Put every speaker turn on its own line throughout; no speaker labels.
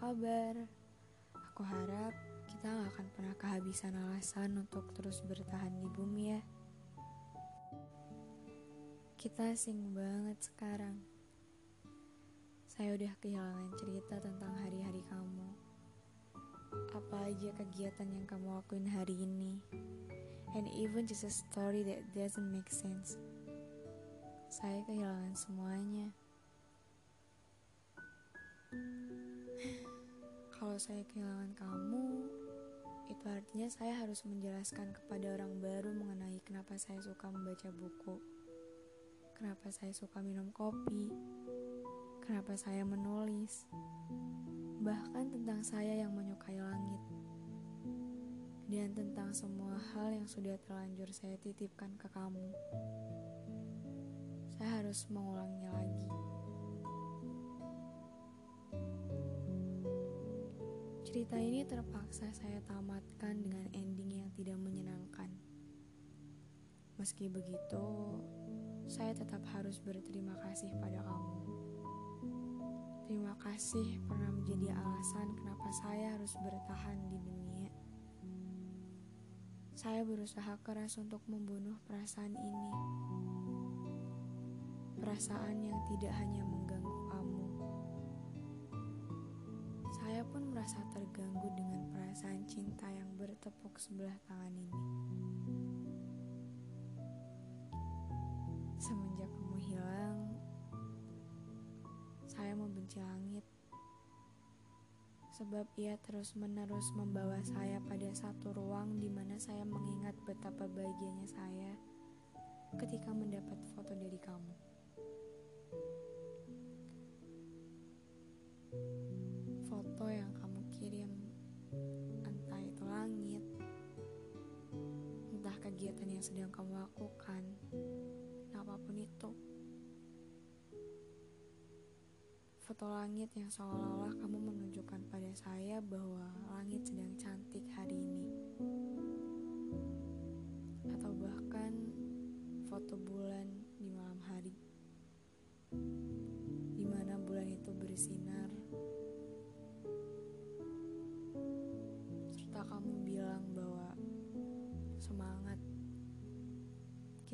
Aku harap kita gak akan pernah kehabisan alasan untuk terus bertahan di bumi ya. Kita asing banget sekarang. Saya udah kehilangan cerita tentang hari-hari kamu. Apa aja kegiatan yang kamu lakuin hari ini. And even just a story that doesn't make sense. Saya kehilangan semuanya. Kalau saya kehilangan kamu, itu artinya saya harus menjelaskan kepada orang baru mengenai kenapa saya suka membaca buku, kenapa saya suka minum kopi, kenapa saya menulis, bahkan tentang saya yang menyukai langit, dan tentang semua hal yang sudah terlanjur saya titipkan ke kamu. Saya harus mengulangnya lagi. Cerita ini terpaksa saya tamatkan dengan ending yang tidak menyenangkan. Meski begitu, saya tetap harus berterima kasih pada kamu. Terima kasih pernah menjadi alasan kenapa saya harus bertahan di dunia. Saya berusaha keras untuk membunuh perasaan ini. Perasaan yang tidak hanya mengganggu merasa terganggu dengan perasaan cinta yang bertepuk sebelah tangan ini. Semenjak kamu hilang, saya membenci langit. Sebab ia terus-menerus membawa saya pada satu ruang di mana saya mengingat betapa bahagianya saya ketika mendapat foto dari kamu. Yang sedang kamu lakukan. Apa pun itu. Foto langit yang seolah-olah kamu menunjukkan pada saya bahwa langit sedang cantik hari ini. Atau bahkan foto bulan di malam hari. Di mana bulan itu bersinar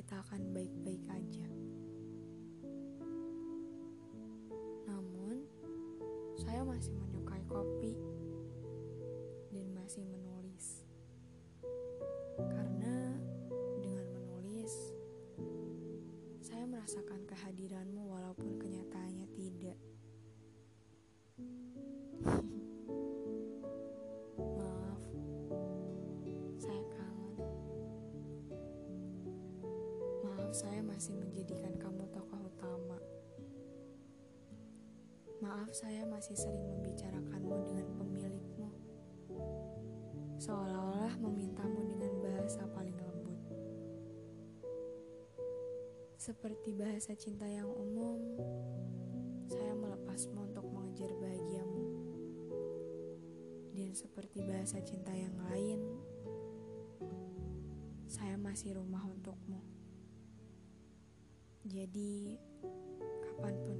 kita akan baik-baik aja. Namun, saya masih menyukai kopi dan masih menulis. Karena dengan menulis, saya merasakan kehadiranmu walaupun kenyataannya tidak. Saya masih menjadikan kamu tokoh utama. Maaf, saya masih sering membicarakanmu dengan pemilikmu, seolah-olah memintamu dengan bahasa paling lembut. Seperti bahasa cinta yang umum, saya melepasmu untuk mengejar bahagiamu. Dan seperti bahasa cinta yang lain, saya masih rumah untukmu. Jadi, kapan pun